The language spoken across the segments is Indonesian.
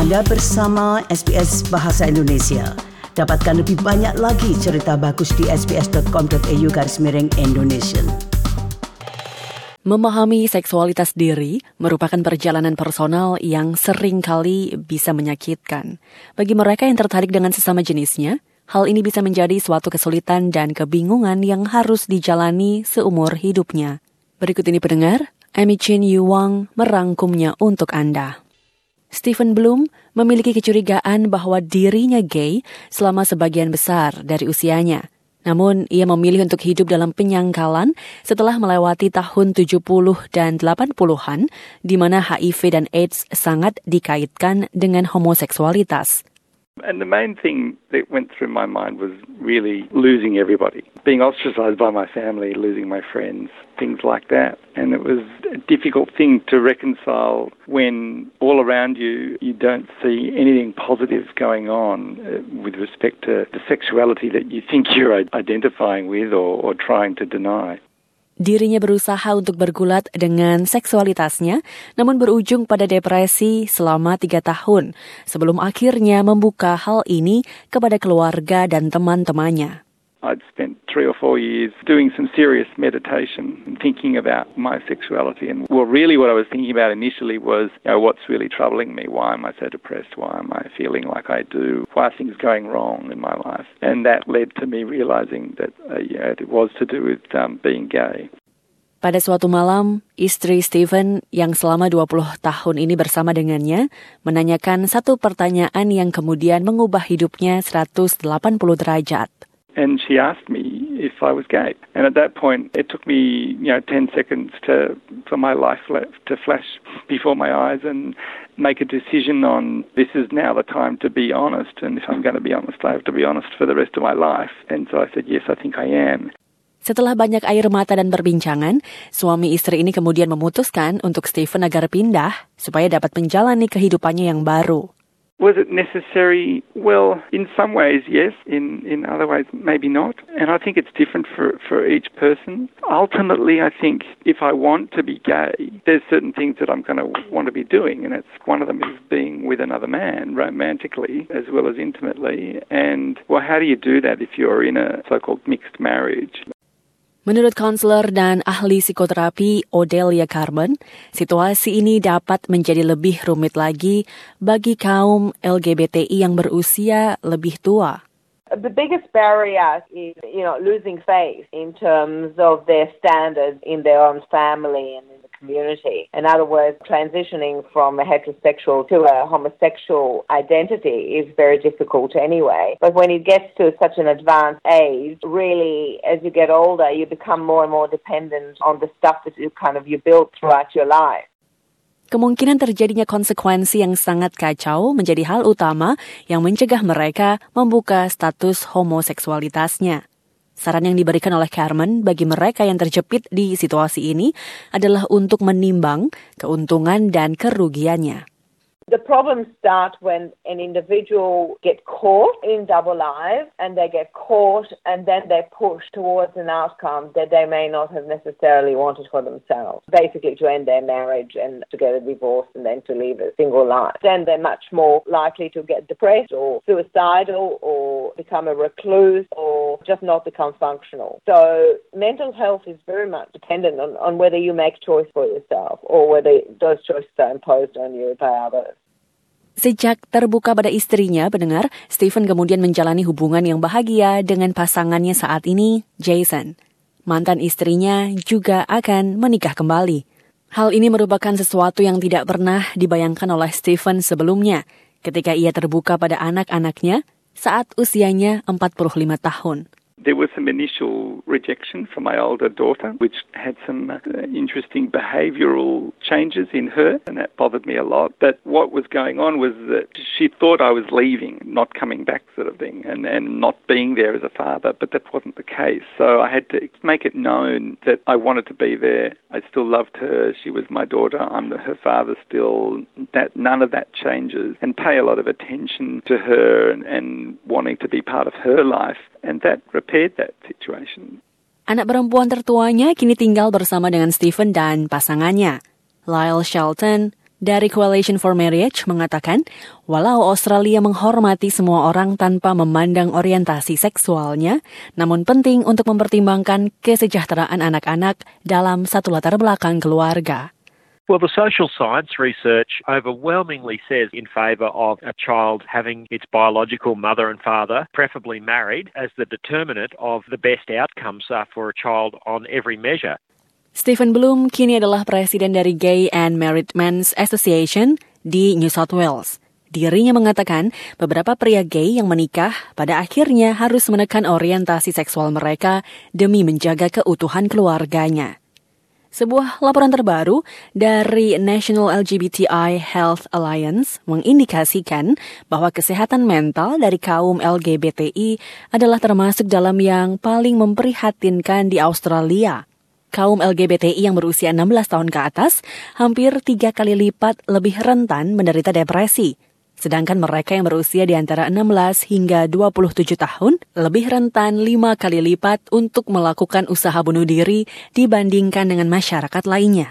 Anda bersama SBS Bahasa Indonesia. Dapatkan lebih banyak lagi cerita bagus di sbs.com.au garis miring Indonesia. Memahami seksualitas diri merupakan perjalanan personal yang sering kali bisa menyakitkan. Bagi mereka yang tertarik dengan sesama jenisnya, hal ini bisa menjadi suatu kesulitan dan kebingungan yang harus dijalani seumur hidupnya. Berikut ini pendengar, Amy Chin Yu Wang merangkumnya untuk Anda. Stephen Bloom memiliki kecurigaan bahwa dirinya gay selama sebagian besar dari usianya. Namun, ia memilih untuk hidup dalam penyangkalan setelah melewati tahun 70 dan 80-an di mana HIV dan AIDS sangat dikaitkan dengan homoseksualitas. And the main thing that went through my mind was really losing everybody, being ostracized by my family, losing my friends, things like that. And it was a difficult thing to reconcile when all around you you don't see anything positive going on uh, with respect to the sexuality that you think you're identifying with or, or trying to deny. Dirinya berusaha untuk bergulat dengan seksualitasnya, namun berujung pada depresi selama tiga tahun sebelum akhirnya membuka hal ini kepada keluarga dan teman-temannya. I'd spent three or four years doing some serious meditation and thinking about my sexuality. And well, really, what I was thinking about initially was, you know, what's really troubling me? Why am I so depressed? Why am I feeling like I do? Why are things going wrong in my life? And that led to me realizing that uh, yeah, it was to do with um, being gay. Pada suatu malam, istri Stephen yang selama 20 tahun ini bersama dengannya menanyakan satu pertanyaan yang kemudian mengubah hidupnya 180 derajat. And she asked me if I was gay. And at that point, it took me, you know, 10 seconds to, for my life to flash before my eyes and make a decision on this is now the time to be honest. And if I'm going to be honest, I have to be honest for the rest of my life. And so I said, yes, I think I am. Setelah banyak air mata dan perbincangan, suami istri ini kemudian memutuskan untuk Stephen agar pindah supaya dapat menjalani kehidupannya yang baru. Was it necessary? Well, in some ways, yes. In in other ways, maybe not. And I think it's different for for each person. Ultimately, I think if I want to be gay, there's certain things that I'm going to want to be doing, and it's one of them is being with another man romantically as well as intimately. And well, how do you do that if you're in a so-called mixed marriage? Menurut konselor dan ahli psikoterapi Odelia Carmen, situasi ini dapat menjadi lebih rumit lagi bagi kaum LGBTI yang berusia lebih tua. The biggest barrier is, you know, losing faith in terms of their standards in their own family and community. In other words, transitioning from a heterosexual to a homosexual identity is very difficult anyway. But when it gets to such an advanced age, really, as you get older, you become more and more dependent on the stuff that you kind of you built throughout your life. Kemungkinan terjadinya konsekuensi yang sangat kacau menjadi hal utama yang mencegah mereka membuka status homoseksualitasnya. Saran yang diberikan oleh Carmen bagi mereka yang terjepit di situasi ini adalah untuk menimbang keuntungan dan kerugiannya. The problems start when an individual get caught in double lives and they get caught and then they push towards an outcome that they may not have necessarily wanted for themselves. Basically to end their marriage and to get a divorce and then to live a single life. Then they're much more likely to get depressed or suicidal or become a recluse or just not become functional. So mental health is very much dependent on, on whether you make choice for yourself or whether those choices are imposed on you by others. Sejak terbuka pada istrinya, pendengar, Stephen kemudian menjalani hubungan yang bahagia dengan pasangannya saat ini, Jason. Mantan istrinya juga akan menikah kembali. Hal ini merupakan sesuatu yang tidak pernah dibayangkan oleh Stephen sebelumnya ketika ia terbuka pada anak-anaknya saat usianya 45 tahun. There was some initial rejection from my older daughter, which had some uh, interesting behavioural changes in her, and that bothered me a lot. But what was going on was that she thought I was leaving, not coming back, sort of thing, and, and not being there as a father, but that wasn't the case. So I had to make it known that I wanted to be there. I still loved her. She was my daughter. I'm her father still. That none of that changes, and pay a lot of attention to her and, and wanting to be part of her life. And that repaired that situation. Anak perempuan tertuanya kini tinggal bersama dengan Stephen dan pasangannya. Lyle Shelton, dari Coalition for Marriage mengatakan, walau Australia menghormati semua orang tanpa memandang orientasi seksualnya, namun penting untuk mempertimbangkan kesejahteraan anak-anak dalam satu latar belakang keluarga. Well, the social science research overwhelmingly says in favour of a child having its biological mother and father, preferably married, as the determinant of the best outcomes for a child on every measure. Stephen Bloom kini adalah presiden dari Gay and Married Men's Association di New South Wales. Dirinya mengatakan beberapa pria gay yang menikah pada akhirnya harus menekan orientasi seksual mereka demi menjaga keutuhan keluarganya. Sebuah laporan terbaru dari National LGBTI Health Alliance mengindikasikan bahwa kesehatan mental dari kaum LGBTI adalah termasuk dalam yang paling memprihatinkan di Australia. Kaum LGBTI yang berusia 16 tahun ke atas hampir tiga kali lipat lebih rentan menderita depresi Sedangkan mereka yang berusia di antara 16 hingga 27 tahun lebih rentan lima kali lipat untuk melakukan usaha bunuh diri dibandingkan dengan masyarakat lainnya.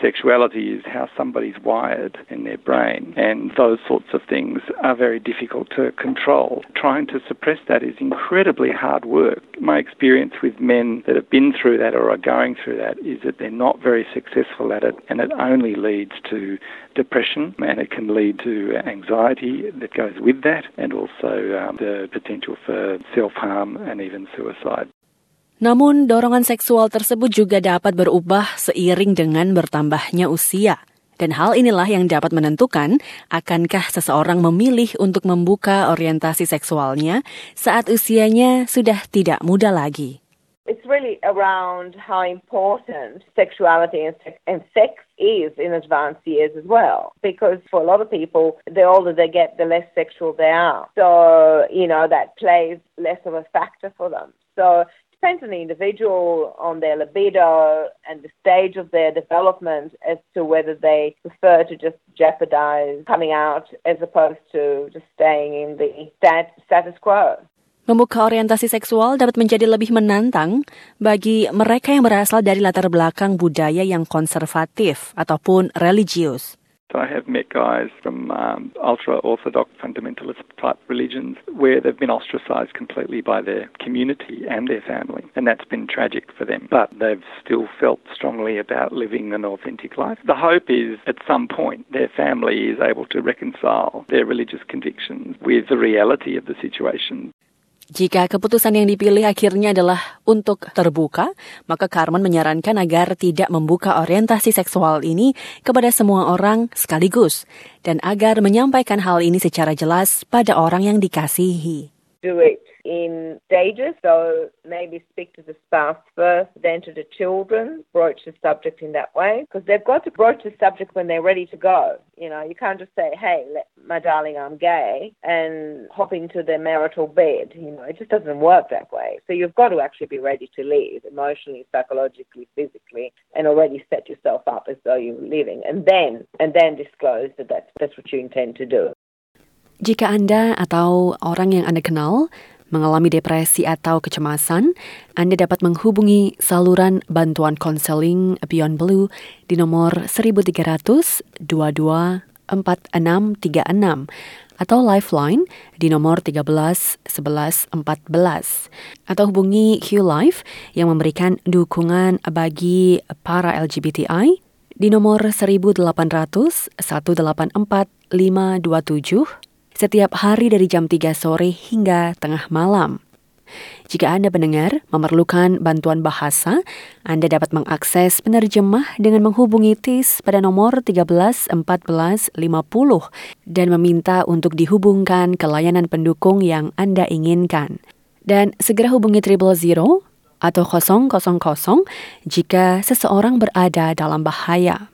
Sexuality is how somebody's wired in their brain, and those sorts of things are very difficult to control. Trying to suppress that is incredibly hard work. My experience with men that have been through that or are going through that is that they're not very successful at it, and it only leads to depression, and it can lead to anxiety that goes with that, and also um, the potential for self harm and even suicide. Namun, dorongan seksual tersebut juga dapat berubah seiring dengan bertambahnya usia. Dan hal inilah yang dapat menentukan akankah seseorang memilih untuk membuka orientasi seksualnya saat usianya sudah tidak muda lagi. It's really around how important sexuality and sex, and sex is in advanced years as well. Because for a lot of people, the older they get, the less sexual they are. So, you know, that plays less of a factor for them. So depends on the individual, on their libido, and the stage of their development as to whether they prefer to just jeopardize coming out as opposed to just staying in the stat, status quo. Membuka orientasi seksual dapat menjadi lebih menantang bagi mereka yang berasal dari latar belakang budaya yang konservatif ataupun religius. I have met guys from um, ultra orthodox fundamentalist type religions where they've been ostracized completely by their community and their family, and that's been tragic for them. But they've still felt strongly about living an authentic life. The hope is at some point their family is able to reconcile their religious convictions with the reality of the situation. Jika keputusan yang dipilih akhirnya adalah untuk terbuka, maka Carmen menyarankan agar tidak membuka orientasi seksual ini kepada semua orang sekaligus dan agar menyampaikan hal ini secara jelas pada orang yang dikasihi. Do it in stages. So maybe speak to the spouse first, then to the children, broach the subject in that way, because they've got to broach the subject when they're ready to go. You know, you can't just say, hey, my darling, I'm gay, and hop into their marital bed. You know, it just doesn't work that way. So you've got to actually be ready to leave emotionally, psychologically, physically, and already set yourself up as though you're leaving, and then and then disclose that that's, that's what you intend to do. Jika Anda atau orang yang Anda kenal mengalami depresi atau kecemasan, Anda dapat menghubungi saluran bantuan konseling Beyond Blue di nomor 1300 22 4636 atau Lifeline di nomor 13 11 14 atau hubungi Q Life yang memberikan dukungan bagi para LGBTI di nomor 1800 184 527 setiap hari dari jam 3 sore hingga tengah malam. Jika Anda mendengar memerlukan bantuan bahasa, Anda dapat mengakses penerjemah dengan menghubungi TIS pada nomor 13 14 50 dan meminta untuk dihubungkan ke layanan pendukung yang Anda inginkan. Dan segera hubungi triple zero atau 000 jika seseorang berada dalam bahaya.